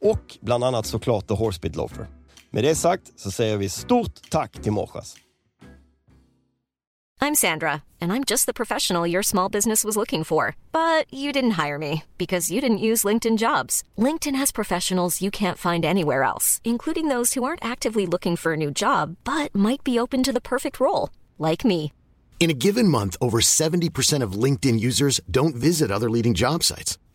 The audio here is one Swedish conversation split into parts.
Och bland annat såklart The Horsebit Loafer. Med det sagt så säger vi stort tack till Morsas. I'm Sandra, and I'm just the professional your small business was looking for. But you didn't hire me because you didn't use LinkedIn jobs. LinkedIn has professionals you can't find anywhere else, including those who aren't actively looking for a new job but might be open to the perfect role, like me. In a given month, over 70% of LinkedIn users don't visit other leading job sites.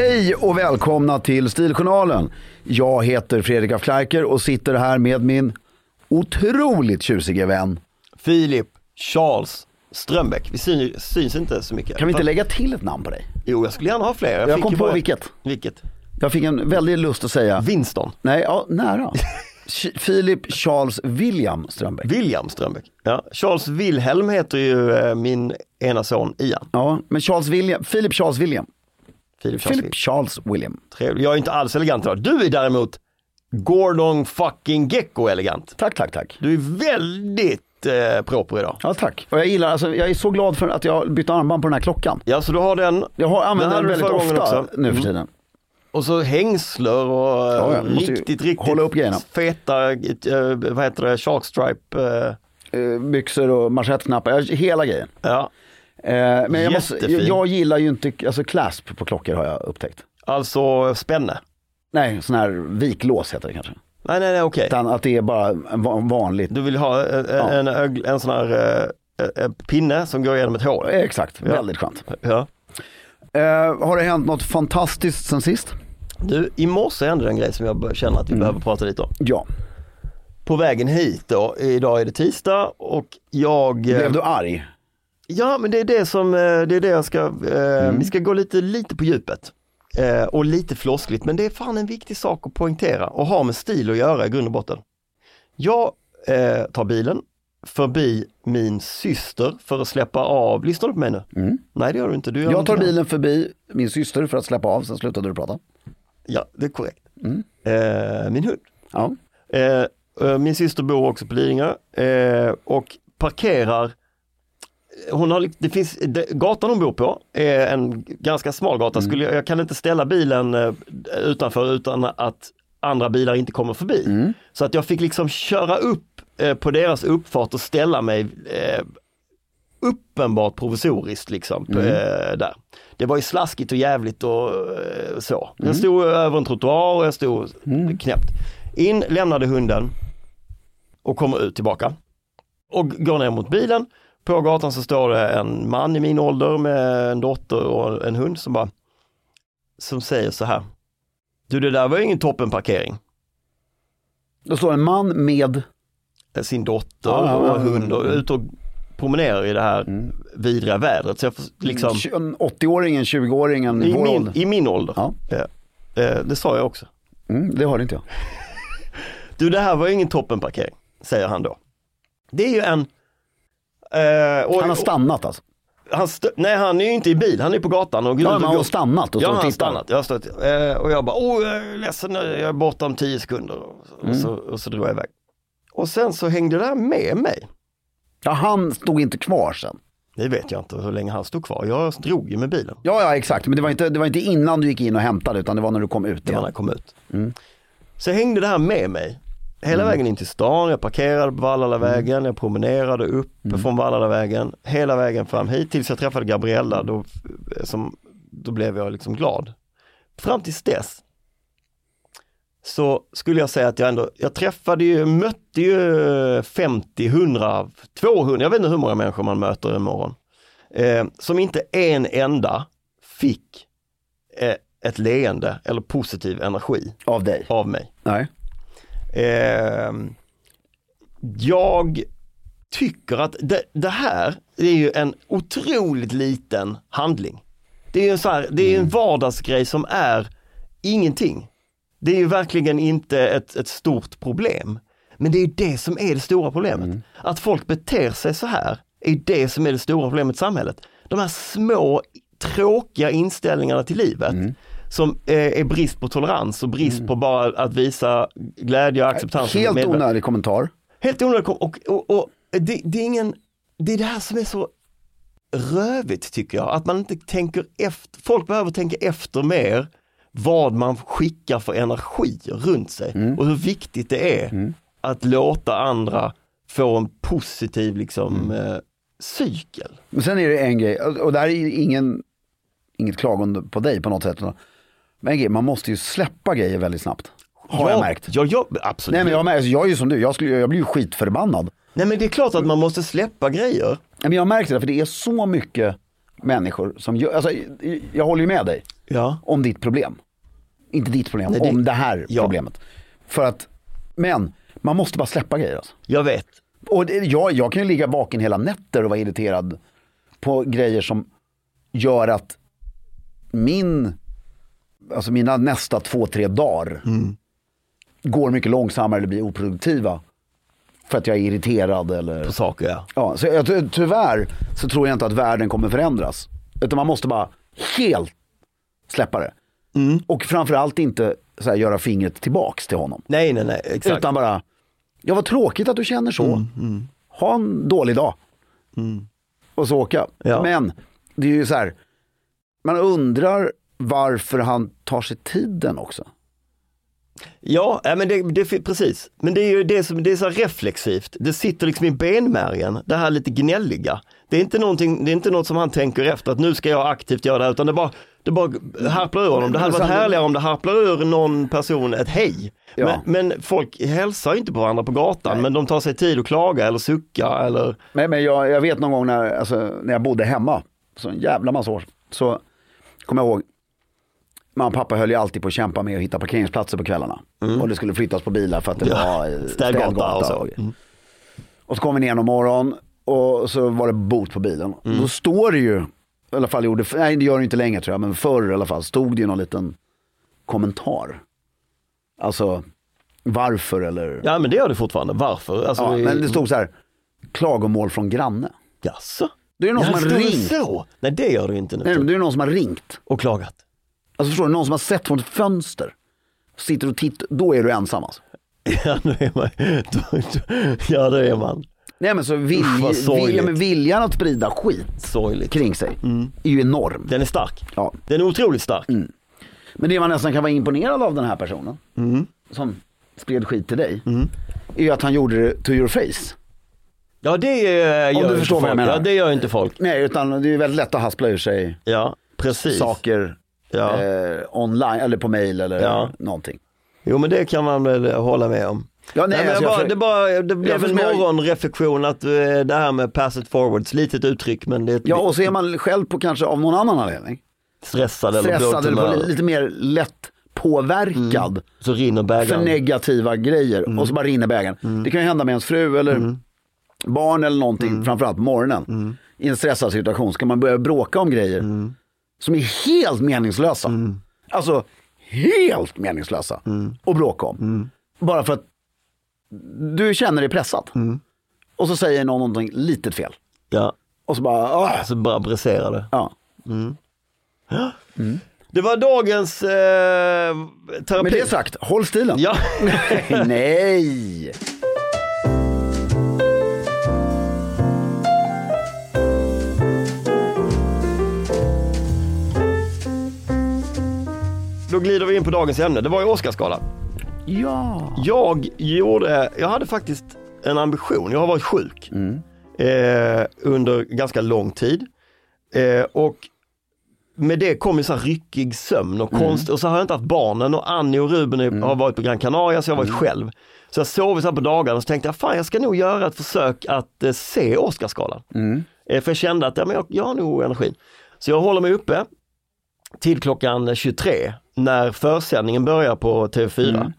Hej och välkomna till Stiljournalen. Jag heter Fredrik af Klerker och sitter här med min otroligt tjusige vän. Filip Charles Strömbäck. Vi syns, syns inte så mycket. Kan vi inte lägga till ett namn på dig? Jo, jag skulle gärna ha fler. Jag fick kom på bara- vilket. Vilket? Jag fick en väldig lust att säga, Winston. nej, ja, nära. Philip Charles William Strömbäck. William Strömbäck. Ja. Charles Wilhelm heter ju eh, min ena son Ian. Ja, men Charles William, Philip Charles William. Filip Charles Philip Charles William. Trevlig. Jag är inte alls elegant idag. Du är däremot Gordon fucking Gecko elegant. Tack, tack, tack. Du är väldigt eh, proper idag. Ja, tack. Och jag gillar, alltså, jag är så glad för att jag bytte armband på den här klockan. Ja, så du har den. Jag har använt Den den, väldigt ofta också. nu för Mm. tiden. Och så hängsler och eh, Ja, ju riktigt, riktigt hålla upp grejerna. feta, eh, vad heter det, shark stripe. Eh, Eh, byxor och manschettknappar, hela grejen. ja. Eh, men jag, måste, jag, gillar ju inte, alltså clasp på klockor har jag upptäckt. Alltså spänne. Nej, sån här viklås heter det kanske. Nej, nej, nej, okej. Utan att det är bara en va- vanligt. Du vill ha eh, Ja. en, en, en sån här eh, eh, pinne som går igenom ett hål. Eh, Exakt, Ja. väldigt skönt. Ja. Eh, har det hänt något fantastiskt sen sist? Du, i morse hände det en grej som jag känner att Mm. vi behöver prata lite om. Ja. På vägen hit då, idag är det tisdag och jag... eh, Blev du arg? Ja, men det är det som, eh, det är det jag ska, eh, Mm. vi ska gå lite, lite på djupet. Eh, och lite floskligt, men det är fan en viktig sak att poängtera och ha med stil att göra i grund och botten. Jag eh, tar bilen förbi min syster för att släppa av, lyssnar du på mig nu? Nej det gör du inte. Du gör Mm. Jag tar bilen förbi min syster för att släppa av, sen slutade du prata. Ja, det är korrekt. Mm. Eh, min hund. Ja. Eh, eh, min syster bor också på Lidingö och parkerar hon har, det finns, gatan hon bor på är en ganska smal gata. Mm. Skulle, jag, jag kan inte ställa bilen eh, utanför utan att andra bilar inte kommer förbi. Mm. Så att jag fick liksom köra upp eh, på deras uppfart och ställa mig eh, uppenbart provisoriskt liksom Mm. eh, där. Det var ju slaskigt och jävligt och eh, så. Mm. Jag stod över en trottoar och jag stod knäppt. In, lämnade hunden och kommer ut tillbaka. Och går ner mot bilen. På gatan så står det en man i min ålder med en dotter och en hund som bara som säger så här. Du det där var ju ingen toppenparkering. Då står en man med, Sin dotter Ja, ja, ja. och hund och ut och promenerar i det här vidriga vädret. Så jag får liksom, en 80-åringen, 20-åringen, i, min, i min ålder. Ja. Eh, det sa jag också. Mm, det hörde inte jag. Du det här var ju ingen toppenparkering, säger han då. Det är ju en... eh, och, Han har stannat alltså. han nej han är ju inte i bil, han är på gatan och Ja, men han har stannat och Ja, han stannat. Jag stått, eh, och jag bara, åh jag är ledsen, jag är borta om tio sekunder. Och så, Mm. och så, och så drog jag iväg. Och sen så hängde det där med mig. Ja, han stod inte kvar sen. Det vet jag inte hur länge han stod kvar. Jag drog ju med bilen. Ja, ja exakt. Men det var, inte, det var inte innan du gick in och hämtade utan det var när du kom ut Det var när jag kom ut. Mm. Så hängde det här med mig. Hela vägen in till stan, jag parkerade på Vallalavägen, jag promenerade upp från Vallalavägen, hela vägen fram hit tills jag träffade Gabriella, då, som, då blev jag liksom glad. Fram tills dess så skulle jag säga att jag ändå, jag träffade ju, mötte ju 50, 100, 200, jag vet inte hur många människor man möter en morgon. Eh, som inte en enda fick eh, ett leende eller positiv energi Av dig. av mig. Nej. Eh, jag tycker att det, det här det är ju en otroligt liten handling. Det är ju en, så här, det är en vardagsgrej som är ingenting. Det är ju verkligen inte ett, ett stort problem. Men det är ju det som är det stora problemet. Att folk beter sig så här är det som är det stora problemet i samhället. De här små tråkiga inställningarna till livet som eh, är brist på tolerans och brist på bara att visa glädje och acceptans. Helt onödig kommentar. Helt onödigt. Och, och, och det, det är ingen, det är det här som är så rövigt tycker jag, att man inte tänker efter, folk behöver tänka efter mer vad man skickar för energi runt sig och hur viktigt det är att låta andra få en positiv liksom eh, cykel. Men sen är det en grej, och och det här är ingen, inget klagande på dig på något sätt. Men man måste ju släppa grejer väldigt snabbt. Har jag märkt. Ja, ja, absolut. Nej men jag, märkt- alltså, jag är ju som du, jag, skulle, jag blir ju skitförbannad. Nej men det är klart att man måste släppa grejer. Nej, Men jag har märkt det, för det är så mycket människor som gör, alltså, jag håller ju med dig Ja. om ditt problem. Inte ditt problem, Nej, det- om det här Ja. problemet. För att, men man måste bara släppa grejer alltså. Jag vet. Och det, jag, jag kan ju ligga vaken hela nätter och vara irriterad på grejer som gör att min, alltså mina nästa två, tre dagar går mycket långsammare eller blir oproduktiva. För att jag är irriterad eller... På saker ja. Ja, så jag, ty- tyvärr så tror jag inte att världen kommer förändras. Utan man måste bara helt släppa det. Och framförallt inte så här, göra fingret tillbaks till honom. Nej nej nej, exakt. Utan bara, ja vad tråkigt att du känner så. Ha en dålig dag. Och så åka. Ja. Men det är ju så här, man undrar varför han tar sig tiden också. Ja, men det, det, precis. Men det är ju det som det är så reflexivt. Det sitter liksom i benmärgen, det här lite gnälliga. Det är inte någonting, det är inte något som han tänker efter att nu ska jag aktivt göra det här, utan det bara, det bara harplar ur honom. Det hade varit härligare om det harplar ur någon person ett hej. Ja. Men, men folk hälsar inte på varandra på gatan, men de tar sig tid att klaga eller sucka eller Men, men jag, jag vet någon gång när, alltså, när jag bodde hemma, så en jävla massa år, så kommer jag ihåg, mamma och pappa höll ju alltid på att kämpa med att hitta parkeringsplatser på kvällarna. Och det skulle flyttas på bilar för att det Ja, var eh, städgata och så. och, grejer. och så kom vi ner någon morgon och så var det bot på bilen. Då står det ju, i alla fall gjorde, nej det gör det inte längre tror jag, men förr i alla fall stod det ju någon liten kommentar. Alltså, varför eller... Ja men det gör det fortfarande. Varför? Alltså, Ja, det- men det stod så här, klagomål från granne. Jaså? Det är någon som har ringt. Så? Nej det gör ju inte nu. Nej, det är någon som har ringt. Och klagat. Alltså förstår du, någon som har sett från ett fönster. Sitter och tittar, då är du ensam alltså. Ja, nu är man, då, då, ja det är man. Nej men så vilj, sorgligt. vilja, men viljan att sprida skit Sorgligt. kring sig är ju enorm. Den är stark. Ja. Den är otroligt stark. Men det man nästan kan vara imponerad av den här personen, som spred skit till dig, är ju att han gjorde det to your face. Ja det eh, gör du inte förstår vad jag menar. Ja det gör inte folk. Nej, utan det är väldigt lätt att haspla ur sig Ja precis. saker Ja. eh, online eller på mail eller Ja. någonting. Jo men det kan man väl hålla med om. Ja, nej, men alltså, bara, för- det, bara, det blev för- en morgonreflektion att eh, det här med pass it forward, slitet uttryck men det är Ja, och så är man själv på kanske av någon annan anledning. stressad eller Stressad eller på lite mer lätt påverkad Så rinner för bägaren. negativa grejer Mm. och så bara rinner bägaren. Det kan ju hända med ens fru eller barn eller någonting, Mm. framförallt på morgonen. I en stressad situation ska man börja bråka om grejer Mm. Som är helt meningslösa. Alltså helt meningslösa att bråka om. Mm. Bara för att du känner dig pressad. Mm. Och så säger någon någonting litet fel. Ja, Och så bara, ah, så bara briserar det. ja. Det var dagens eh, terapi. Med det sagt, håll stilen. Ja. Nej! Glider vi in på dagens ämne. Det var ju Oscarsgalan. Ja. Jag gjorde, jag hade faktiskt en ambition. Jag har varit sjuk eh, under ganska lång tid. Eh, och med det kom ju så här ryckig sömn och konst och så har jag inte haft barnen och Annie och Ruben är- har varit på Gran Canaria så jag har varit själv. Så jag sov så här på dagarna och så tänkte jag, fan jag ska nog göra ett försök att eh, se Oscarsgalan. Eh, för jag kände att ja, men jag, jag har nog energin. Så jag håller mig uppe till klockan 23 när försändningen börjar på TV4.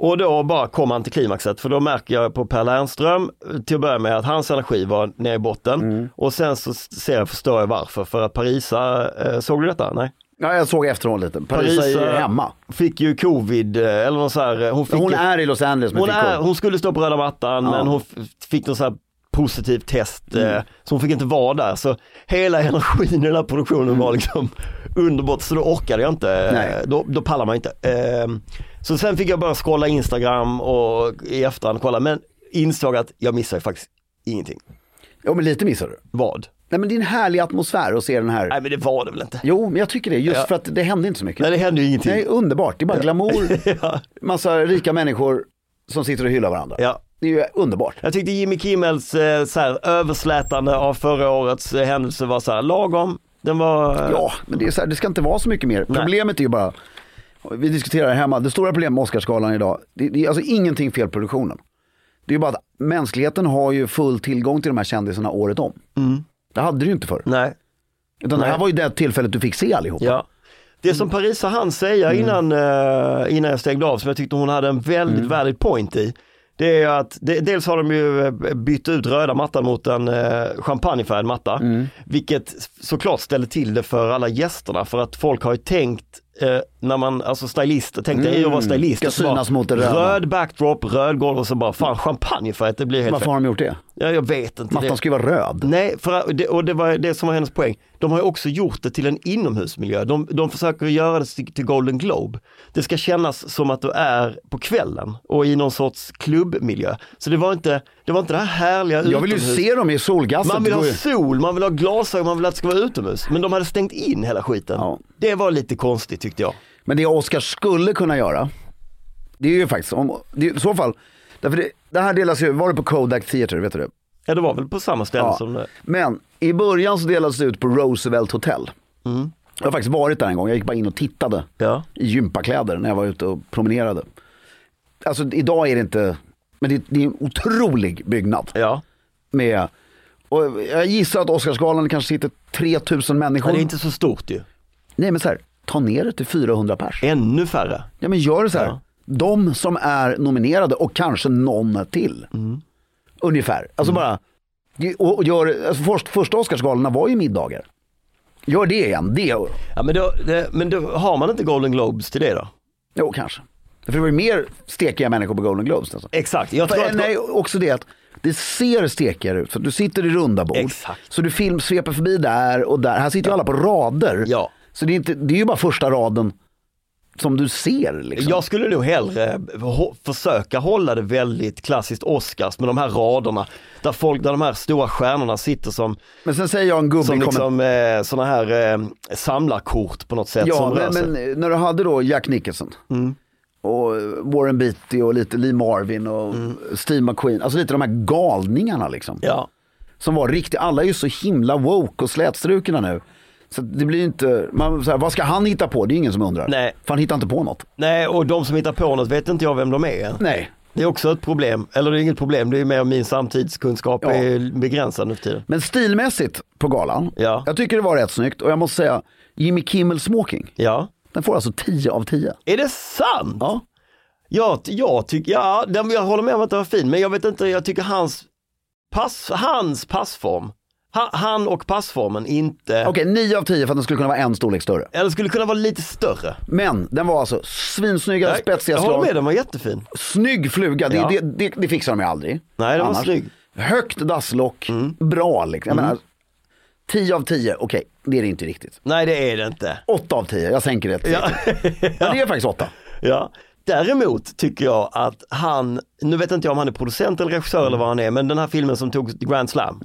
Och då bara kom han till klimaxet för då märker jag på Per Lernström eh, till att börja med att hans energi var nere i botten och sen så ser jag, förstår jag varför. För att Parisa, eh, såg du detta? Nej? ja, jag såg efteråt lite. Parisa är Parisa hemma. Fick ju covid eh, eller något så här. eh, Hon, fick Hon är i Los Angeles med hon, är, hon skulle stå på röda mattan men hon fick något så här positivt test Mm. eh, så hon fick inte vara där. Så hela energin i den här produktionen var liksom underbart så då orkade jag inte. Nej. Då, då pallar man inte. Eh, så sen fick jag börja scrolla Instagram och i efterhand kolla men insåg att jag missar faktiskt ingenting. Jo men lite missar du. Vad? Nej men det är en härlig atmosfär att se den här. Nej men det var det väl inte. Jo men jag tycker det, just Ja. för att det hände inte så mycket. Nej det hände ju ingenting. Nej, underbart. Det är bara glamour, ja. massa rika människor som sitter och hyllar varandra. ja. Det är ju underbart. Jag tyckte Jimmy Kimmels eh, så här, överslätande av förra årets eh, händelse var så här lagom. Den var... eh, Ja, men det, är så här, det ska inte vara så mycket mer. Nej. Problemet är ju bara, vi diskuterar här hemma, det stora problemet med Oscarsgalan idag, det, det är alltså ingenting fel produktionen. Det är ju bara att mänskligheten har ju full tillgång till de här kändisarna året om. Det hade det ju inte förr. Nej. Utan det här Nej. var ju det tillfället du fick se allihopa. Ja. Det som Parisa hann säga innan, eh, innan jag stängde av, som jag tyckte hon hade en väldigt valid point i, det är att det, dels har de ju eh, bytt ut röda mattan mot en eh, champagnefärgad matta, vilket såklart ställer till det för alla gästerna för att folk har ju tänkt eh, när man, alltså stylister, tänkte mm. jag vara stylist. Ska synas mot det röda. Röd backdrop, röd golv och så bara fan champagnefärgat, det blir helt Varför fel. har de gjort det? Ja, jag vet inte. Mattan ska ju vara röd. Nej, för, det, och det var det som var hennes poäng. De har ju också gjort det till en inomhusmiljö. De, de försöker göra det till, till Golden Globe. Det ska kännas som att du är på kvällen och i någon sorts klubbmiljö. Så det var inte det, var inte det här härliga Jag vill ju utomhus. se dem i solgasset. Man vill ha sol, man vill ha glasögon, man vill att det ska vara utomhus. Men de hade stängt in hela skiten. Ja. Det var lite konstigt tyckte jag. Men det Oscar skulle kunna göra, det är ju faktiskt, om, det i så fall, därför det, det här delas ju, var det på Kodak Theatre, vet du det? Ja, det var väl på samma ställe Ja. som det. Men i början så delades det ut på Roosevelt Hotel. Mm. Jag har faktiskt varit där en gång, jag gick bara in och tittade Ja. i gympakläder när jag var ute och promenerade. Alltså idag är det inte, men det, det är en otrolig byggnad. Ja. Med, och jag gissar att Oscarsgalan kanske sitter 3000 människor. Men det är inte så stort ju. Nej men så här, ta ner det till 400 pers. Ännu färre. Ja men gör det så här. Ja. De som är nominerade och kanske någon till. Mm. Ungefär. Alltså bara, och och gör, alltså först, första Oscarsgalorna var ju middagar. Gör det igen, det, Ja, men, då, det, men då har man inte Golden Globes till det då? jo kanske. För det var ju mer stekiga människor på Golden Globes. Alltså. Exakt. Jag tror För, att... nej, också det att det ser stekigare ut. För du sitter i runda bord. Exakt. Så du film sveper förbi där och där. Här sitter ju alla på rader. Ja. Så det är, inte, det är ju bara första raden som du ser. Liksom. Jag skulle nog hellre försöka hålla det väldigt klassiskt Oscars med de här raderna. Där folk, där de här stora stjärnorna sitter som, Men sen säger jag en gubbe som liksom eh, sådana här eh, samlarkort på något sätt Ja, men, men när du hade då Jack Nicholson och Warren Beatty och lite Lee Marvin och Steve McQueen, alltså lite de här galningarna liksom. Ja. Som var riktigt, alla är ju så himla woke och slätstrukna nu. Så det blir inte, man, så här, vad ska han hitta på? Det är ingen som undrar. Nej. För han hittar inte på något. Nej, och de som hittar på något vet inte jag vem de är. Nej. Det är också ett problem, eller det är inget problem, det är mer min samtidskunskap Ja. är begränsad nu för tiden. Men stilmässigt på galan, Ja. jag tycker det var rätt snyggt och jag måste säga Jimmy Kimmel Smoking, Ja. den får alltså 10 av 10. Är det sant? Ja. Jag, jag tycker, ja, den- jag håller med om att den var fin, men jag vet inte, jag tycker hans, pass, hans passform, han, och passformen inte, Okej, 9 av 10 för att den skulle kunna vara en storlek större. eller skulle kunna vara lite större. Men den var alltså svinsnygga, Nej, spetsiga jag håller slag. med, den var jättefin. Snygg fluga, det, Ja. det, det, det fixar de ju aldrig. Nej, den var snygg. Mm. Högt dasslock, bra liksom. Jag menar, 10 av 10, okej, det är det inte riktigt. Nej det är det inte. 8 av 10, jag sänker det till Ja. ja. det är faktiskt 8. Ja. Däremot tycker jag att han, nu vet inte jag om han är producent eller regissör eller vad han är, men den här filmen som tog Grand Slam.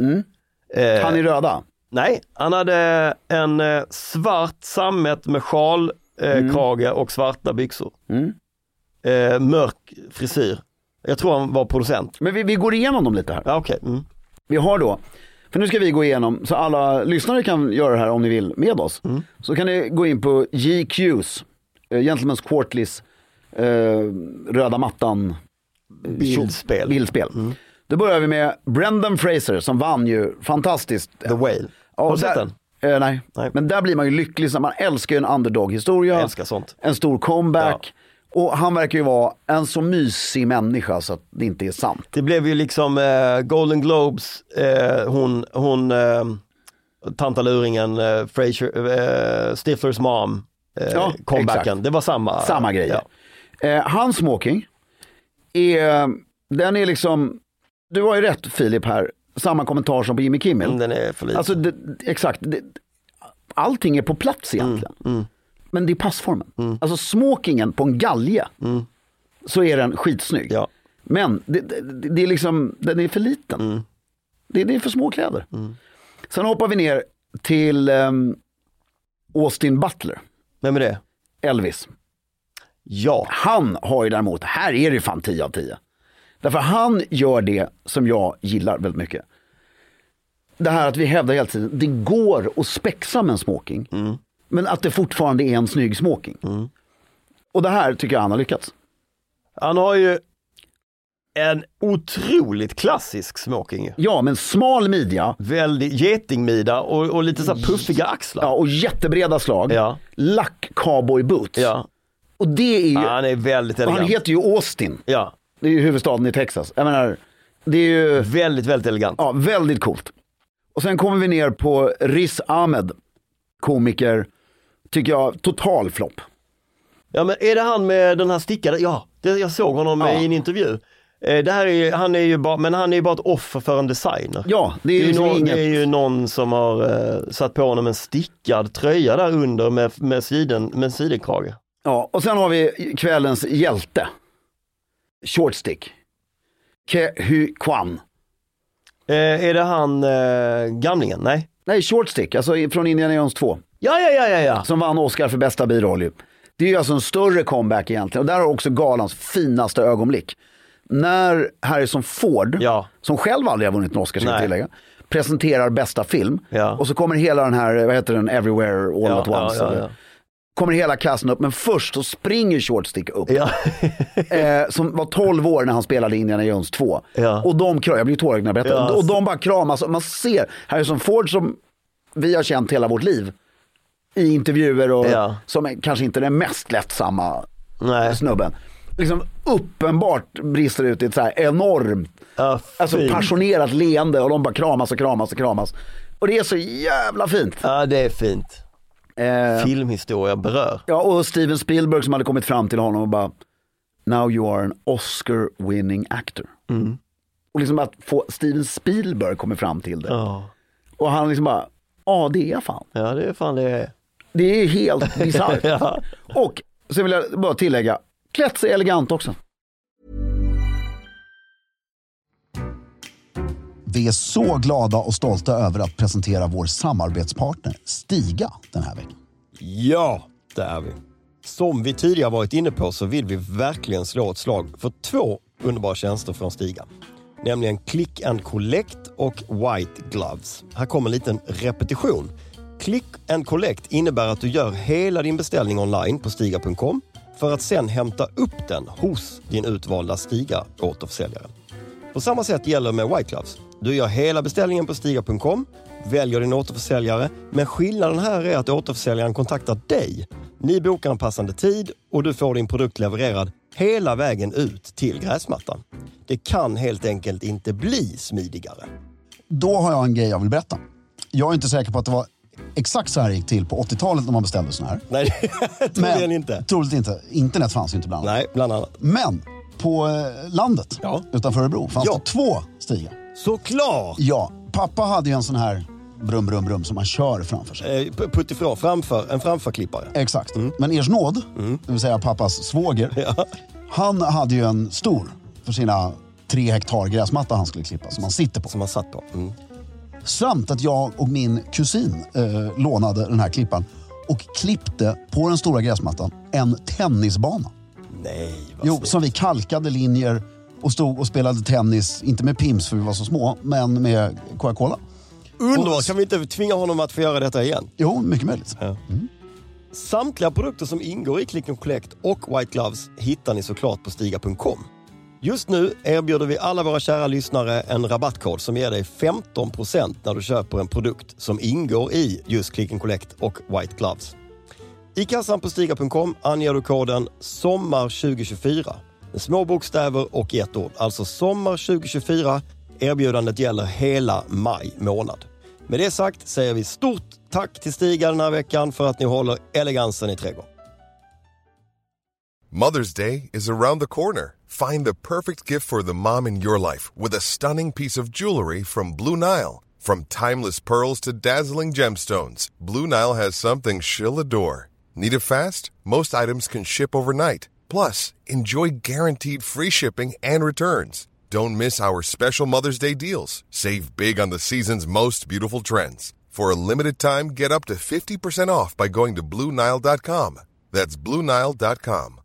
Eh, Han är röda. Nej, han hade en eh, svart sammet med sjal, eh, krage och svarta byxor. Eh, mörk frisyr. Jag tror han var producent. Men vi, vi går igenom dem lite här. Ja, okej. Mm. Vi har då, för nu ska vi gå igenom, så alla lyssnare kan göra det här om ni vill med oss. Mm. Så kan ni gå in på GQs, eh, Gentlemen's Quarterlies, eh, röda mattan, Bildspel. bildspel. Då börjar vi med Brendan Fraser som vann ju fantastiskt. The Whale. Ja, Har du sett den? Eh, nej. Nej. men där blir man ju lycklig, man älskar ju en underdog-historia. En stor comeback. Och han verkar ju vara en så mysig människa så att det inte är sant. Det blev ju liksom eh, Golden Globes, eh, hon, hon eh, tantaluringen, eh, Frasier, eh, Stiflers mom, eh, Ja, comebacken. exakt. Det var samma. Samma grejer. Ja. Eh, hans smoking, är, den är liksom, du har ju rätt Filip här, samma kommentar som på Jimmy Kimmel. Mm, Den är för liten. Alltså det, exakt, det, allting är på plats Mm, egentligen. Men det är passformen. Alltså smokingen på en galge, så är den skitsnygg. Ja. Men det, det, det är liksom, den är för liten. Mm. Det, det är för små kläder. Sen hoppar vi ner till ehm, Austin Butler, Vem är det? Elvis. Ja. Han har ju däremot, här är det fan 10 av 10. Därför han gör det som jag gillar väldigt mycket. Det här att vi hävdar hela tiden, det går att spexa med en smoking. Men att det fortfarande är en snygg smoking. Och det här tycker jag han har lyckats. Han har ju en otroligt klassisk smoking. Ja, men smal midja Väldigt getingmida och, och lite så här puffiga axlar. ja, och jättebreda slag. Ja. Lack cowboy boots. Ja. Och det är ju, Ja, han är väldigt elegant. han heter ju Austin. Ja, Det är ju huvudstaden i Texas. Jag menar, det är ju väldigt, väldigt elegant. Ja, väldigt coolt. Och sen kommer vi ner på Riz Ahmed, komiker, tycker jag, total flopp. Ja men är det han med den här stickade? Ja, det, jag såg honom Ja. i en intervju. Eh, Det här är ju, han är ju bara, men han är ju bara ett offer för en designer. Ja, det är, Det är, ju liksom någon, inget... är ju någon som har eh, satt på honom en stickad tröja där under med, med, siden, med sidenkrage. Ja, och sen har vi kvällens hjälte. Short stick. Ke Hu Kwan. Eh, är det han eh, gamlingen? Nej? Nej, short stick, alltså från Indiana Jones 2. Ja, ja, ja, ja, ja. Som vann Oscar för bästa biroll ju. Det är ju alltså en större comeback egentligen. Och där har också galans finaste ögonblick. När Harrison Ford, Ja. som själv aldrig har vunnit en Oscar ska jag tillägga, presenterar bästa film. Ja. Och så kommer hela den här, vad heter den, Everywhere All Ja, At Once. Kommer hela casten upp, men först så springer Short Stick upp. Ja. Eh, som var 12 år när han spelade Indiana Jones 2. Ja. Och de kram, jag blir tårögd när jag berättar. Ja, och de bara kramas. Och man ser Harrison Ford som vi har känt hela vårt liv. I intervjuer och som är kanske inte den mest lättsamma Nej. snubben. Liksom uppenbart brister ut i ett så här enormt, alltså passionerat leende och de bara kramas och kramas och kramas. Och det är så jävla fint. Ja, det är fint. Eh, Filmhistoria berör. Ja, och Steven Spielberg som hade kommit fram till honom och bara, now you are an Oscar winning actor. Och liksom att få Steven Spielberg kommer fram till det. Ja. Och han liksom bara, ja det är jag fan. ja, det är fan det är. Det är helt bisarrt. Ja. Och så vill jag bara tillägga, klätt sig elegant också. Vi är så glada och stolta över att presentera vår samarbetspartner Stiga den här veckan. Ja, det är vi. Som vi tidigare varit inne på så vill vi verkligen slå ett slag för två underbara tjänster från Stiga. Nämligen Click and Collect och White Gloves. Här kommer en liten repetition. Click and Collect innebär att du gör hela din beställning online på stiga.com för att sen hämta upp den hos din utvalda Stiga återförsäljare. På samma sätt gäller med White Gloves. Du gör hela beställningen på Stiga.com, väljer din återförsäljare, men skillnaden här är att återförsäljaren kontaktar dig. Ni bokar en passande tid och du får din produkt levererad hela vägen ut till gräsmattan. Det kan helt enkelt inte bli smidigare. Då har jag en grej jag vill berätta. Jag är inte säker på att det var exakt så här det gick till på 80-talet när man beställde såna här. Nej, troligen inte. Troligt inte. Internet fanns ju inte bland annat. Nej, bland annat. Men på eh, landet Ja. utanför Örebro fanns Ja. det två stigar. Såklart! Ja, pappa hade ju en sån här brum, brum, brum som man kör framför sig. Eh, p- Puttifrån, framför, en framförklippare. Exakt. Men Ers nåd, det vill säga pappas svåger, han hade ju en stor för sina tre hektar gräsmatta han skulle klippa som han sitter på. Som man satt på. Mm. Samt att jag och min kusin eh, lånade den här klippan och klippte på den stora gräsmattan en tennisbana. Nej, vad Jo, snyggt. som vi kalkade linjer och stod och spelade tennis, inte med Pims för vi var så små, men med Coca-Cola. Underbart! Kan vi inte tvinga honom att få göra detta igen? Jo, mycket möjligt. Samtliga produkter som ingår i Click and Collect och White Gloves hittar ni såklart på Stiga.com. Just nu erbjuder vi alla våra kära lyssnare en rabattkod som ger dig 15% när du köper en produkt som ingår i just Click and Collect och White Gloves. I kassan på Stiga.com anger du koden SOMMAR2024 med små bokstäver och i ett ord. Alltså SOMMAR2024. Erbjudandet gäller hela maj månad. Med det sagt säger vi stort tack till Stiga den här veckan för att ni håller elegansen i trädgården. Mother's Day is around the corner. Find the perfect gift for the mom in your life with a stunning piece of jewelry from Blue Nile. From timeless pearls to dazzling gemstones, Blue Nile has something she'll adore. Need it fast? Most items can ship overnight. Plus, enjoy guaranteed free shipping and returns. Don't miss our special Mother's Day deals. Save big on the season's most beautiful trends. For a limited time, get up to 50% off by going to BlueNile.com. That's BlueNile.com.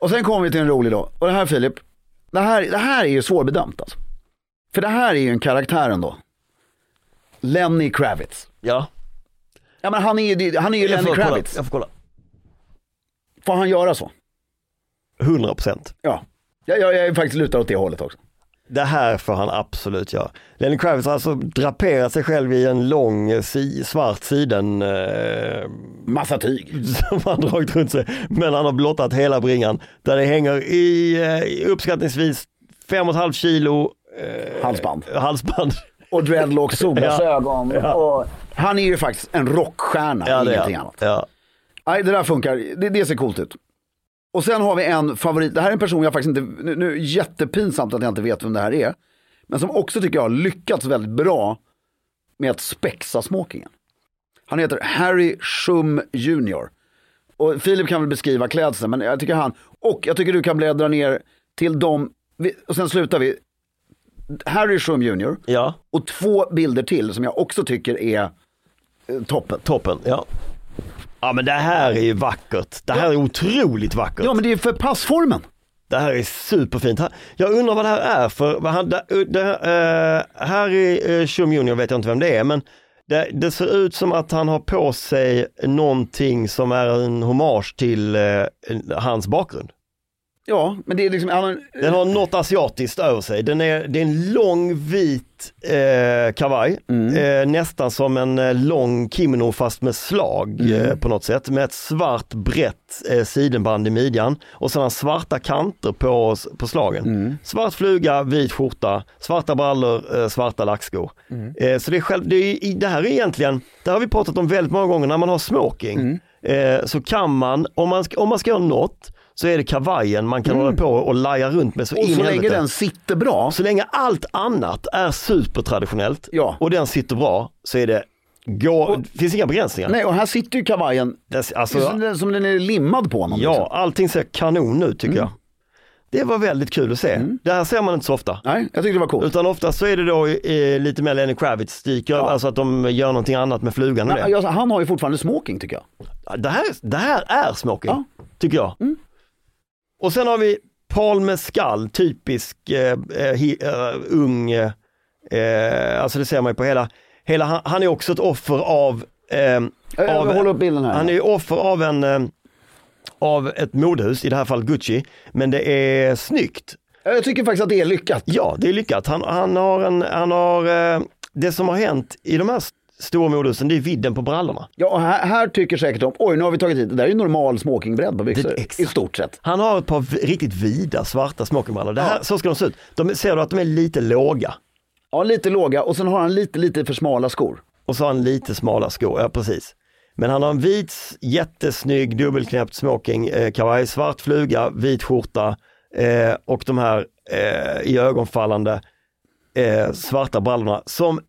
Och sen kommer vi till en rolig då. Och det här Filip, det här, det här är ju svårbedömt alltså. För det här är ju en karaktär ändå. Lenny Kravitz. Ja, Ja men han är ju, han är ju Lenny får, kolla. Kravitz. jag får kolla. Får han göra så? 100 procent. Ja. Jag, jag, jag är faktiskt lutad åt det hållet också. Det här får han absolut göra. Lenny Kravitz har alltså draperat sig själv i en lång eh, si, svart siden eh, Massa tyg. som han dragit runt sig. Men han har blottat hela bringan där det hänger i eh, uppskattningsvis 5,5 kilo eh, Halsband. halsband. Och dreadlocks, solglasögon. Ja. Och han är ju faktiskt en rockstjärna, Ja, ingenting annat. Ja. Nej, det där funkar. Det, det ser coolt ut. Och sen har vi en favorit. Det här är en person jag faktiskt inte, nu, nu jättepinsamt att jag inte vet vem det här är. Men som också tycker jag har lyckats väldigt bra med att spexa smokingen. Han heter Harry Shum Jr. Och Filip kan väl beskriva klädseln, men jag tycker han, och jag tycker du kan bläddra ner till dem, och sen slutar vi. Harry Shum Jr. ja, och två bilder till som jag också tycker är eh, toppen. toppen. Ja. ja men det här är ju vackert. Det här är otroligt vackert. Ja men det är för passformen. Det här är superfint. Jag undrar vad det här är för, vad han, det, det, uh, Harry uh, Shum Jr vet jag inte vem det är, men det, det ser ut som att han har på sig någonting som är en hommage till eh, hans bakgrund. Ja, men det är liksom, han, har- Den har något asiatiskt över sig. Den är, det är en lång vit eh, kavaj, eh, nästan som en eh, lång kimono fast med slag eh, på något sätt. Med ett svart brett eh, sidenband i midjan och sedan svarta kanter på, på slagen. Svart fluga, vit skjorta, svarta brallor, eh, svarta lackskor. Eh, så det, är själv, det, är, det här är egentligen, det har vi pratat om väldigt många gånger när man har smoking. eh, så kan man om, man, om man ska göra något, så är det kavajen man kan hålla på och laja runt med så Mm. Och in så länge den sitter bra. Så länge allt annat är supertraditionellt Ja. och den sitter bra så är det, gå, det finns inga begränsningar. Nej, och här sitter ju kavajen Det, som, alltså, den, som den är limmad på honom. ja, liksom. allting ser kanon ut tycker jag. Det var väldigt kul att se. Det här ser man inte så ofta. Nej, jag tyckte det var coolt. Utan ofta så är det då eh, lite mer Lenny Kravitz dyker över, alltså att de gör någonting annat med flugan och Men, det. alltså, han har ju fortfarande smoking tycker jag. Ja, Det här, det här är smoking, Ja. tycker jag. Och sen har vi Paul Mescal, typisk eh, eh, hi, eh, ung, eh, alltså det ser man ju på hela, hela han, han är också ett offer av, eh, av håller upp bilden här. han är offer av en, eh, av ett modehus, i det här fallet Gucci, men det är snyggt. Jag tycker faktiskt att det är lyckat. Ja, det är lyckat. Han, han har en, han har, det som har hänt i de här st- stora modehusen, det är vidden på brallorna. Ja, och här, här tycker säkert de, oj nu har vi tagit hit, det där är ju normal smokingbredd på byxor. Det- I stort sett. Han har ett par riktigt vida svarta smokingbrallor. Det här, Så ska de se ut. De, ser du att de är lite låga? Ja, lite låga och sen har han lite, lite för smala skor. Och så har han lite smala skor, ja precis. Men han har en vit, jättesnygg dubbelknäppt smoking, eh, kavaj, svart fluga, vit skjorta eh, och de här eh, i ögonfallande eh, svarta brallorna som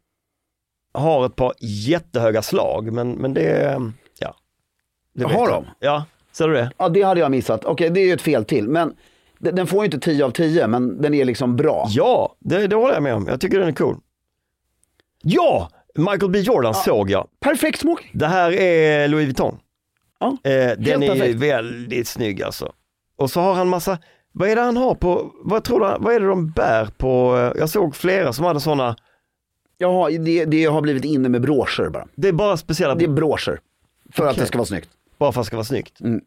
har ett par jättehöga slag, men, men det, ja. Det Har de? Ja, ser du det? Ja, det hade jag missat. Okej, det är ju ett fel till. Men den, får ju inte 10 av 10, men den är liksom bra. Ja, det, det håller jag med om. Jag tycker den är cool. Ja, Michael B Jordan såg jag. Perfekt smoking. Det här är Louis Vuitton. Ja, Eh, den är ju perfekt. väldigt snygg alltså. Och så har han massa, vad är det han har på, vad tror du, vad är det de bär på, jag såg flera som hade sådana, Jaha, det, det har blivit inne med broscher bara. det är bara speciella, Det är broscher. För att Okej. det ska vara snyggt. bara för att det ska vara snyggt. Mm.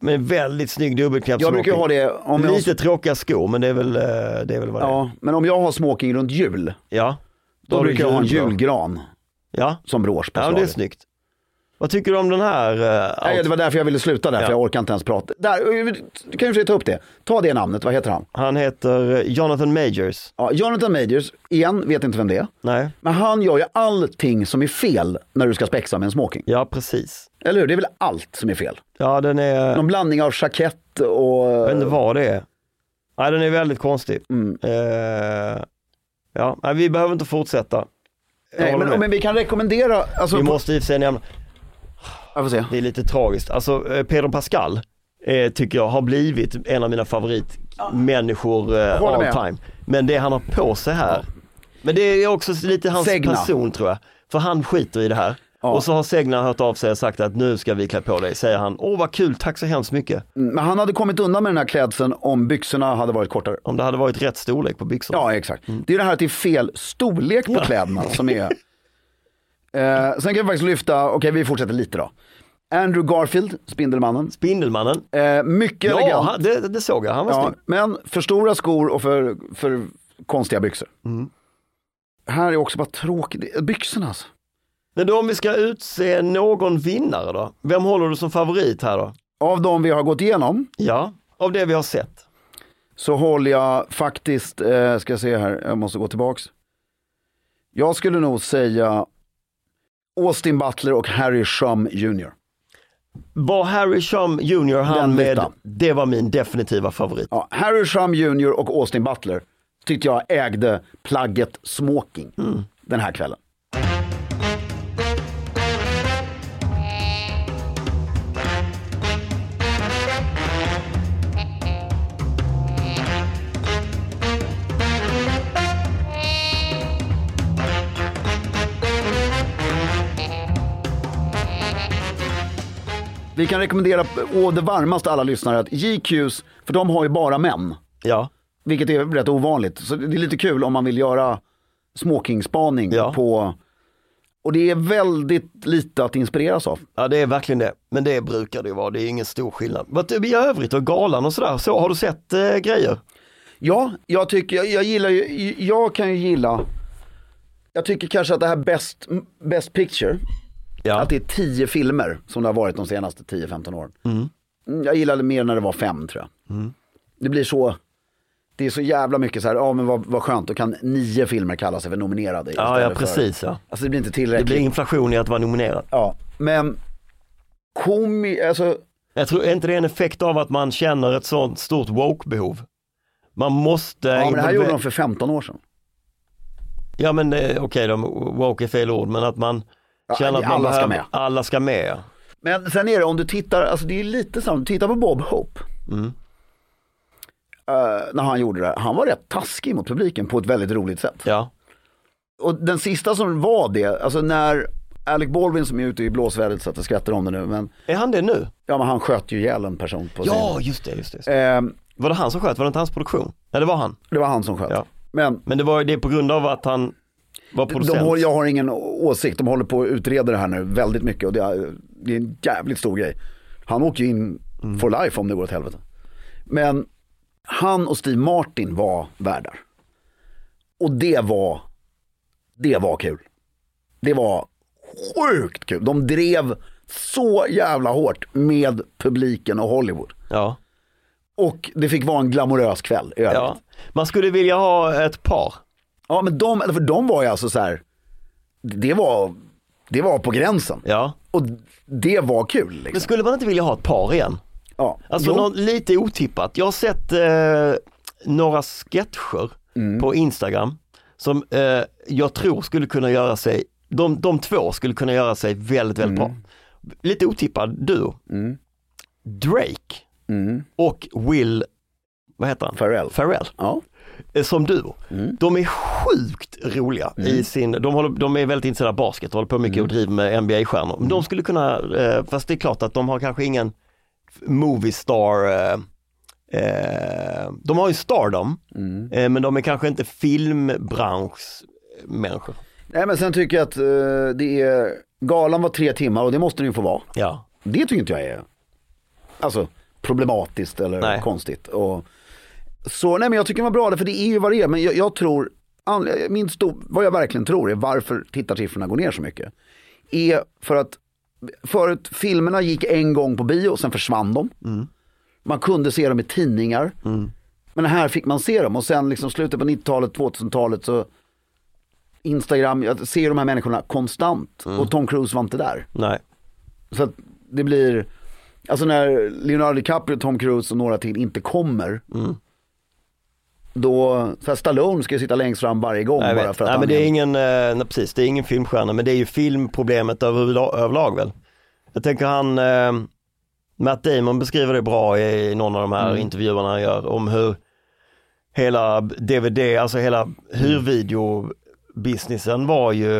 Men väldigt snygg dubbelknäppt Jag brukar ha det om jag, Lite tråkiga skor men det är väl, eh, det är väl vad det är. ja, men om jag har smoking runt jul, Ja. då, du brukar jag ha en julgran. Ja, som brosch på ja men det är slaget. snyggt. Vad tycker du om den här? eh, Nej, det var därför jag ville sluta där, Ja. för jag orkar inte ens prata. Där, du kan ju ta upp det. Ta det namnet, vad heter han? Han heter eh, Jonathan Majors. Ja, Jonathan Majors, igen, vet inte vem det är. Nej, Men han gör ju allting som är fel när du ska spexa med en smoking. ja precis. Eller hur? Det är väl allt som är fel. Ja den är, Någon blandning av jackett och... jag vet inte vad det är. Nej den är väldigt konstig. Mm. Eh, ja, nej, vi behöver inte fortsätta. Jag Nej, men, men vi kan rekommendera, alltså, Vi måste i och för sig nämna, jag får se. det är lite tragiskt, alltså eh, Pedro Pascal eh, tycker jag har blivit en av mina favoritmänniskor eh, all med. time. Men det han har på sig här, men det är också lite hans Segna. person tror jag. För han skiter i det här. Ja. Och så har Segna hört av sig och sagt att nu ska vi klä på dig, säger han. Åh vad kul, tack så hemskt mycket. Mm, Men han hade kommit undan med den här klädseln om byxorna hade varit kortare. Om det hade varit rätt storlek på byxorna. Ja, exakt. Det är det här att det är fel storlek på kläderna som är... Eh, sen kan vi faktiskt lyfta, okej vi fortsätter lite då. Andrew Garfield, Spindelmannen. Spindelmannen, Eh, mycket ja elegant. han, det, det såg jag, han var Ja, snygg. men för stora skor och för, för konstiga byxor. Mm. Här är också bara tråkigt. Byxorna alltså. Men då om vi ska utse någon vinnare då? Vem håller du som favorit här då? Av de vi har gått igenom Ja, av det vi har sett. så håller jag faktiskt, eh, ska jag se här, jag måste gå tillbaks. Jag skulle nog säga Austin Butler och Harry Shum Jr. Var Harry Shum Jr han med, det var min definitiva favorit. Ja, Harry Shum Jr och Austin Butler tyckte jag ägde plagget smoking den här kvällen. Vi kan rekommendera å det varmaste alla lyssnare att GQs, för de har ju bara män. Ja, Vilket är rätt ovanligt. Så det är lite kul om man vill göra smokingspaning Ja. på... Och det är väldigt lite att inspireras av. ja det är verkligen det. Men det brukar det ju vara, det är ingen stor skillnad. Vad i övrigt och galan och sådär, så har du sett eh, grejer? Ja, jag tycker, jag, jag gillar ju, jag kan ju gilla, jag tycker kanske att det här Best, best Picture, Ja, att det är tio filmer som det har varit de senaste 10-15 åren. Mm, Jag gillade mer när det var fem tror jag. Det blir så, det är så jävla mycket så här, ja men vad, vad skönt, då kan nio filmer kalla sig för nominerade. ja, ja istället för- precis ja. Alltså det blir inte Det tillräckligt. blir inflation i att vara nominerad. Ja, men komi, alltså, Jag tror, är inte det en effekt av att man känner ett sånt stort woke-behov? Man måste... ja, men det här gjorde de för 15 år sedan. Ja men eh, okej, de woke är fel ord, men att man känner att man alla ska behöver- med. Alla ska med. Men sen är det om du tittar, alltså det är lite samma, titta på Bob Hope. Mm. Eh, när han gjorde det, han var rätt taskig mot publiken på ett väldigt roligt sätt. Ja, Och den sista som var det, alltså när Alec Baldwin som är ute i blåsvädret så att jag skrattar om det nu, men, är han det nu? ja, men han sköt ju ihjäl en person på Ja, scen. just det, just det. Just det. Eh, Var det han som sköt? Var det inte hans produktion? Nej, det var han. det var han som sköt. Ja. Men Men det var det på grund av att han. De, jag har ingen åsikt, de håller på att utreda det här nu väldigt mycket och det är, det är en jävligt stor grej. Han åker ju in Mm. for life om det går åt helvete. Men han och Steve Martin var värdar. Och det var, det var kul. Det var sjukt kul. De drev så jävla hårt med publiken och Hollywood. Ja. Och det fick vara en glamorös kväll i övrigt. ja. Man skulle vilja ha ett par. Ja men de, för de var ju alltså så här, det var, det var på gränsen. Ja. Och det var kul Men liksom. skulle man inte vilja ha ett par igen? Ja. Alltså Jo. något lite otippat. Jag har sett eh, några sketcher Mm. på Instagram som eh, jag tror skulle kunna göra sig, de, de två skulle kunna göra sig väldigt, väldigt Mm. bra. Lite otippad duo. Drake och Will, vad heter han? Farrell. Farrell. Ja. Eh, som duo. Mm. De är sjukt roliga i sin, de, håller, de är väldigt intresserade av basket, håller på mycket Mm. och driver med NBA-stjärnor. De skulle kunna, eh, fast det är klart att de har kanske ingen movie star eh, eh, de har ju stardom, Mm. eh, men de är kanske inte filmbranschmänniskor. Nej men sen tycker jag att eh, det är, galan var tre timmar och det måste den ju få vara. Ja, Det tycker inte jag är alltså, problematiskt eller Nej. konstigt. Och, så nej men jag tycker det var bra, för det är ju vad det är. Men jag, jag tror, min stor, vad jag verkligen tror är varför tittarsiffrorna går ner så mycket. Är för att förut filmerna gick en gång på bio sen försvann de. Man kunde se dem i tidningar. Men här fick man se dem och sen liksom slutet på 90-talet, 2000-talet så Instagram, jag ser de här människorna konstant och Tom Cruise var inte där. nej. Så att det blir, alltså när Leonardo DiCaprio, Tom Cruise och några till inte kommer. Då, så här Stallone ska ju sitta längst fram varje gång jag bara vet. för att nej, men det är en- ingen, eh, nej, precis, det är ingen filmstjärna, men det är ju filmproblemet överlag, överlag väl. Jag tänker han, eh, Matt Damon beskriver det bra i, i någon av de här Mm. intervjuerna han gör om hur hela DVD, alltså hela hyrvideobusinessen var ju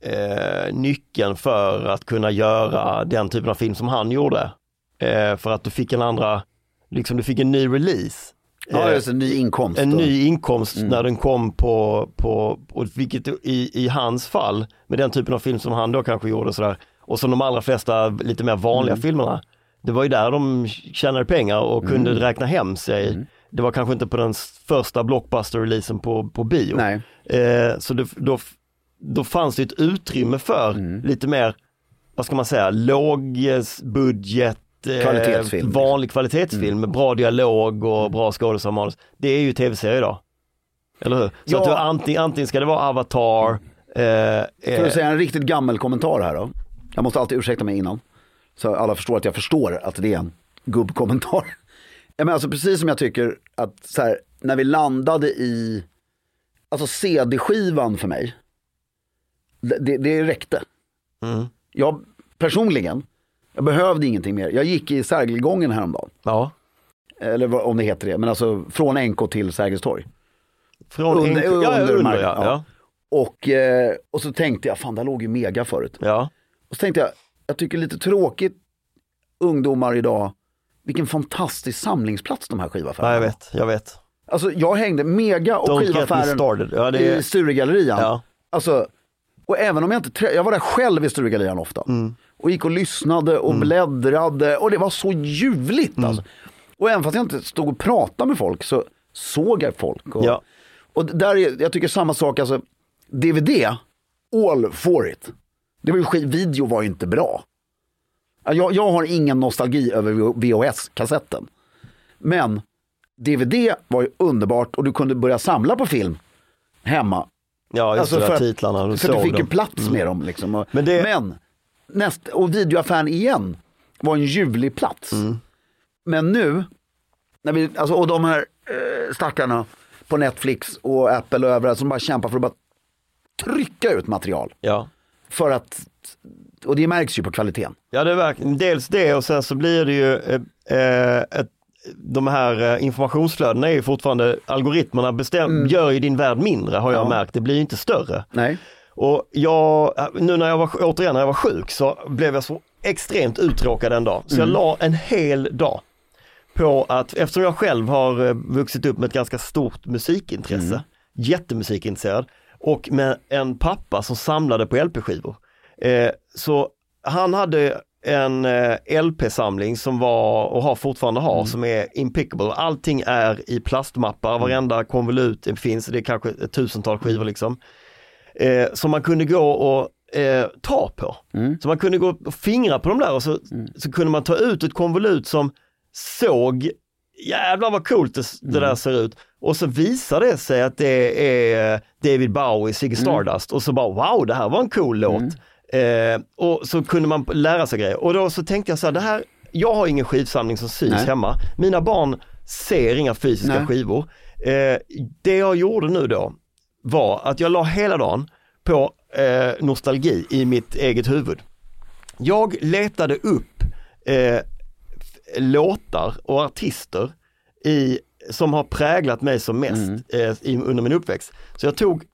eh, nyckeln för att kunna göra den typen av film som han gjorde. Eh, för att du fick en andra, liksom du fick en ny release. Ja, Eh, just en ny inkomst. en och- ny inkomst när den kom på, på och vilket i, i hans fall, med den typen av film som han då kanske gjorde sådär, och som de allra flesta lite mer vanliga filmerna, det var ju där de tjänade pengar och kunde räkna hem sig. Det var kanske inte på den första blockbuster-releasen på, på bio. Eh, så det, då, då fanns det ett utrymme för Mm. lite mer, vad ska man säga, lågbudget, Kvalitetsfilm. vanlig kvalitetsfilm med bra dialog och bra skådespelarmanus. Det är ju tv-serie idag. Eller hur? Så Ja. att du antingen, antingen ska det vara Avatar, eh, För eh, att säga en riktigt gammal kommentar här då. Jag måste alltid ursäkta mig innan. Så alla förstår att jag förstår att det är en gubbkommentar. Ja, men alltså precis som jag tycker att så här, när vi landade i, alltså CD-skivan för mig, det, det, det räckte. Mm. Jag personligen, jag behövde ingenting mer. Jag gick i Sergelgången häromdagen. ja, Eller vad- om det heter det, men alltså från NK till Sergels torg. från Under- en, ja, under under, ja, ja. Och, eh, och så tänkte jag, fan där låg ju Mega förut. ja. Och så tänkte jag, jag tycker lite tråkigt ungdomar idag, vilken fantastisk samlingsplats de här skivaffärerna ja jag vet, jag vet. Alltså jag hängde Mega och Don't skivaffären. Ja, det i Sturegallerian. ja. Alltså, och även om jag inte, trä- jag var där själv i Sturegallerian ofta. Mm. Och gick och lyssnade och bläddrade och det var så ljuvligt Mm. alltså. Och även fast jag inte stod och pratade med folk så såg jag folk. Och, Ja. och där är, jag tycker samma sak, alltså DVD, all for it. Det var ju skit, video var ju inte bra. Ja, Jag, jag har ingen nostalgi över VHS-kassetten. Men DVD var ju underbart och du kunde börja samla på film hemma. Ja just Alltså det, för där att- titlarna, du För du fick ju dem. plats med dem. Liksom. Och, Men men, det- näst, och videoaffären igen. var en ljuvlig plats. Men nu, när vi, alltså, och de här eh, stackarna på Netflix och Apple och överallt som bara kämpar för att bara trycka ut material. Ja. För att, och det märks ju på kvaliteten. Ja, det är verkligen dels det och sen så blir det ju eh, eh, ett, de här eh, informationsflödena är ju fortfarande, algoritmerna bestäm, gör ju din värld mindre har jag Ja. märkt, det blir inte större. Nej. Och jag, nu när jag var, återigen när jag var sjuk så blev jag så extremt uttråkad en dag. Så jag la en hel dag på att, eftersom jag själv har eh, vuxit upp med ett ganska stort musikintresse, jättemusikintresserad och med en pappa som samlade på LP-skivor. Eh, så han hade en eh, LP-samling som var och har fortfarande har som är impeccable. Allting är i plastmappar, varenda konvolut finns, det är kanske ett tusental skivor liksom. Eh, som man kunde gå och eh, ta på. Så man kunde gå och fingra på de där och så, så kunde man ta ut ett konvolut som såg, jävlar vad coolt det, det där ser ut. Och så visar det sig att det är David Bowie, Ziggy Stardust. Och så bara wow, det här var en cool låt. Eh, och så kunde man lära sig grejer. Och då så tänkte jag så här, det här, jag har ingen skivsamling som syns Nej. hemma. Mina barn ser inga fysiska Nej. skivor. Eh, det jag gjorde nu då, var att jag la hela dagen på eh, nostalgi i mitt eget huvud. Jag letade upp eh, låtar och artister i, som har präglat mig som mest eh, i, under min uppväxt. Så jag tog eh,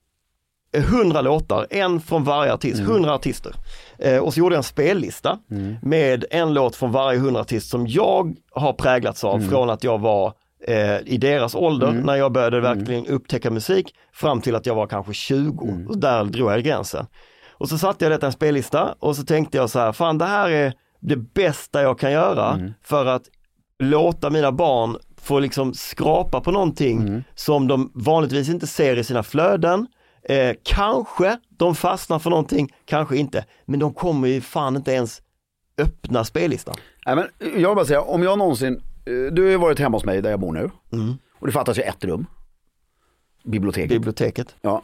100 låtar, en från varje artist, 100 artister. Eh, och så gjorde jag en spellista med en låt från varje 100 artist som jag har präglats av från att jag var eh, i deras ålder när jag började verkligen upptäcka musik fram till att jag var kanske 20. Och där drog jag gränsen. Och så satte jag detta i en spellista och så tänkte jag så här, fan det här är det bästa jag kan göra för att låta mina barn få liksom skrapa på någonting som de vanligtvis inte ser i sina flöden. Eh, kanske de fastnar för någonting, kanske inte. Men de kommer ju fan inte ens öppna spellistan. Nej, men jag vill bara säga, om jag någonsin, eh, du har ju varit hemma hos mig där jag bor nu. Och det fattas ju ett rum. Biblioteket. Biblioteket. Ja.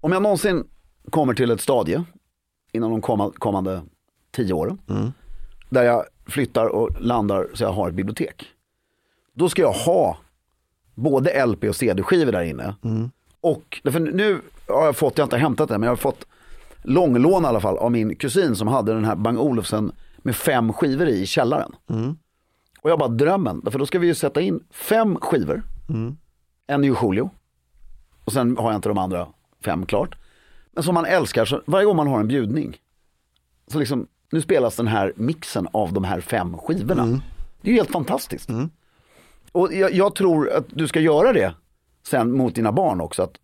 Om jag någonsin kommer till ett stadie inom de komma, kommande tio åren. Där jag flyttar och landar så jag har ett bibliotek. Då ska jag ha både LP och CD-skivor där inne. Och för nu har jag fått, jag har inte hämtat det, men jag har fått långlån i alla fall av min kusin som hade den här Bang Olufsen med fem skivor i, i källaren. Och jag bara drömmen, för då ska vi ju sätta in fem skivor. En är ju Julio. Och sen har jag inte de andra fem klart. Men som man älskar, så varje gång man har en bjudning. Så liksom, nu spelas den här mixen av de här fem skivorna. Det är ju helt fantastiskt. Och jag, jag tror att du ska göra det sen mot dina barn också. Att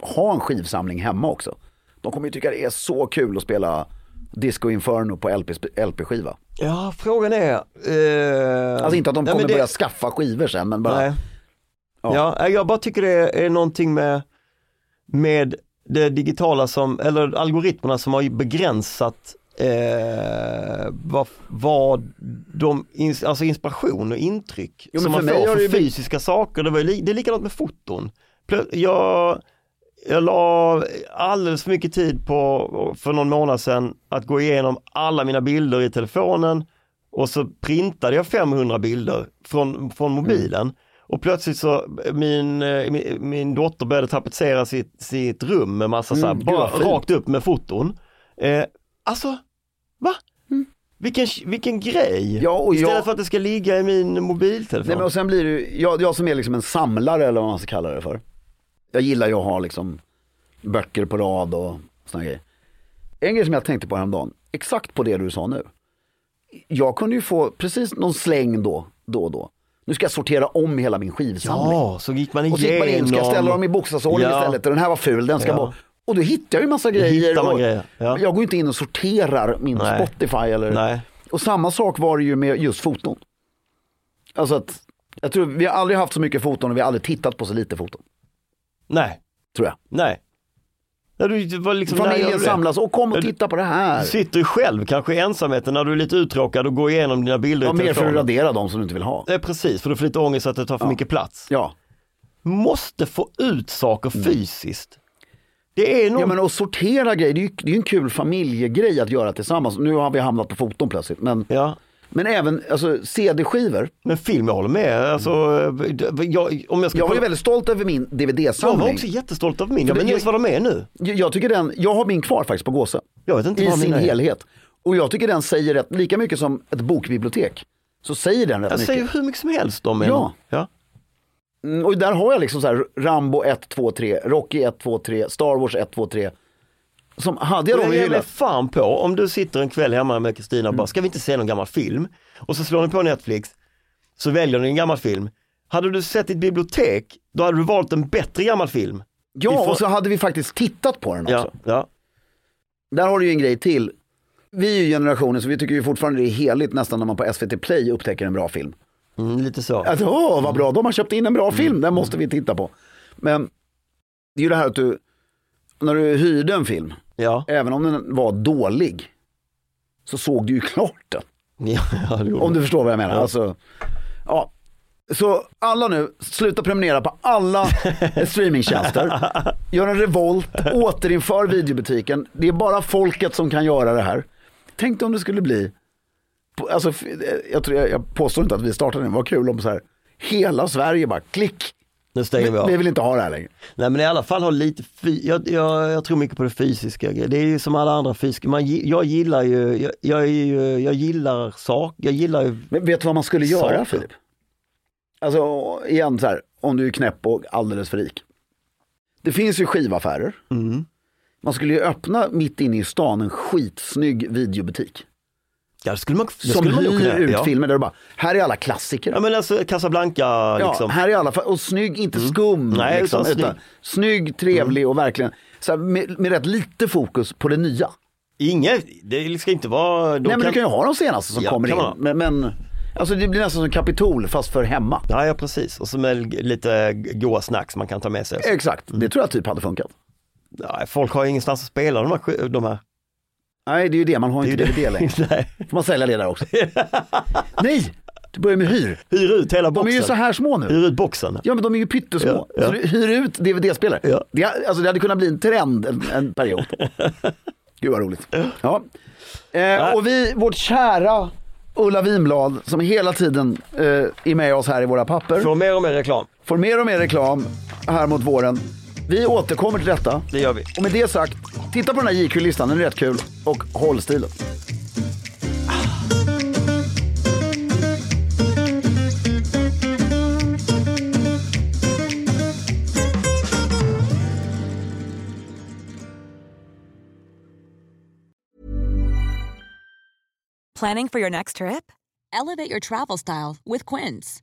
ha en skivsamling hemma också. De kommer ju tycka det är så kul att spela Disco Inferno på LP, LP-skiva. Ja, frågan är... Eh... Alltså inte att de kommer det- börja skaffa skivor sen, men bara... Nej. Ja. jag bara tycker det är någonting med, med det digitala som, eller algoritmerna som har begränsat eh, vad, vad de, alltså inspiration och intryck Jo, som man får för det fysiska saker. Det, var, li- det är likadant med foton. Plö- Jag, jag la alldeles för mycket tid på, för någon månad sedan, att gå igenom alla mina bilder i telefonen och så printade jag 500 bilder från, från mobilen. Och plötsligt så, min, eh, min, min dotter började tapetsera sitt, sitt rum med massa så här, Mm, bara fint. rakt upp med foton. Eh, alltså, va? Vilken, vilken grej! Mm. Ja, och Istället jag- för att det ska ligga i min mobiltelefon. Nej, men och sen blir det ju, jag, jag som är liksom en samlare eller vad man ska kalla det för. Jag gillar ju att ha liksom böcker på rad och sådana grejer. En grej som jag tänkte på häromdagen, exakt på det du sa nu. Jag kunde ju få precis någon släng då, då och då. Nu ska jag sortera om hela min skivsamling. Ja, så gick man igenom. och så gick man in, ska jag ställa dem i bokstavsordning Ja. istället? Den här var ful, den ska Ja. bort. Och då hittar jag ju massa grejer. och grejer, ja. Jag går inte in och sorterar min Nej. Spotify eller... Nej. Och samma sak var det ju med just foton. Alltså att, jag tror vi har aldrig haft så mycket foton och vi har aldrig tittat på så lite foton. Nej, Tror jag. nej. När du, var liksom, Familjen samlas och kom och Ja, titta på det här. Du sitter själv kanske i ensamheten när du är lite uttråkad och går igenom dina bilder Ja, i mer för att radera dem som du inte vill ha. Är precis, för du får lite ångest att det tar för mycket plats. Ja. Måste få ut saker fysiskt. Det är nog... ja men att sortera grejer, det är ju det är en kul familjegrej att göra tillsammans. Nu har vi hamnat på foton plötsligt. Men Ja. Men även alltså, CD-skivor. Men film, jag håller med. Alltså, jag, om jag, ska Jag var ju väldigt stolt över min jag DVD-samling. var också jättestolt över min. Jag vet inte jag- ens vad de är nu. Jag, jag tycker den, jag har min kvar faktiskt på Gåse. Jag vet inte I sin är. helhet. Och jag tycker den säger rätt, lika mycket som ett bokbibliotek. Så säger den rätt Jag mycket. säger hur mycket som helst om en. Ja. ja. Mm, Och där har jag liksom så här Rambo 1, 2, 3, Rocky 1, 2, 3, Star Wars 1, 2, 3. Som hade jag dem i hyllan. fan på, om du sitter en kväll hemma med Kristina och Mm. bara, ska vi inte se någon gammal film? Och så slår ni på Netflix, så väljer ni en gammal film. Hade du sett ditt bibliotek, då hade du valt en bättre gammal film. Ja, får- och så hade vi faktiskt tittat på den också. Ja, ja. Där har du ju en grej till. Vi är ju generationen så vi tycker ju fortfarande det är heligt nästan när man på SVT Play upptäcker en bra film. Mm, lite så. Att, åh, vad bra, de har köpt in en bra film, den måste vi titta på. Men det är ju det här att du, när du hyrde en film, Ja, även om den var dålig, så såg du ju klart den. ja, Om du förstår vad jag menar. Ja. Alltså, ja. Så alla nu, sluta prenumerera på alla streamingtjänster. Gör en revolt, återinför videobutiken. Det är bara folket som kan göra det här. Tänk dig om det skulle bli, alltså, jag, tror, jag, jag påstår inte att vi startade den, vad kul om så här, hela Sverige bara klick. Nu stänger vi Vi, av. vi vill inte ha det här längre. Nej men i alla fall ha lite, jag, jag, jag tror mycket på det fysiska. Det är ju som alla andra fysiska, Man, jag gillar ju, jag, jag, jag gillar sak, jag gillar ju, Men vet du vad man skulle göra Saker. Filip? Alltså igen så här, om du är knäpp och alldeles för rik. Det finns ju skivaffärer. Mm. Man skulle ju öppna mitt inne i stan en skitsnygg videobutik. Ja det skulle man, det som skulle hyr ut ja. filmer där du bara, här är alla klassiker. Ja men alltså Casablanca Ja, liksom. här är alla, och snygg, inte skum. Nej, liksom, utan snygg. utan snygg, trevlig och verkligen så här, med, med rätt lite fokus på det nya. Inget, det ska inte vara... Nej men du kan ju ha de senaste som Ja, kommer in. kan man. Men, men alltså det blir nästan som Kapitol fast för hemma. Ja, ja precis, och så med lite goa snacks man kan ta med sig. Exakt, det tror jag typ hade funkat. Ja, folk har ingenstans att spela de här, de här. Nej det är ju det, man har Det inte DVD längre. Får man sälja det där också? Nej, det börjar med hyr. Hyr ut hela De boxen. är ju så här små nu. Hyr ut boxen. Ja men de är ju pyttesmå. Ja, ja. Så du hyr ut DVD-spelare. Ja. Det, alltså, det hade kunnat bli en trend en, en period. Gud vad roligt. Ja. Eh, och vi, vårt kära Ulla Vinblad som hela tiden eh, är med oss här i våra papper. Får mer och mer reklam. Får mer och mer reklam här mot våren. Vi återkommer till detta. Det gör vi. Och med det sagt, titta på den här JQ-listan, den är rätt kul. Och håll stilen. Planning for your next trip? Elevate your travel style with Quince.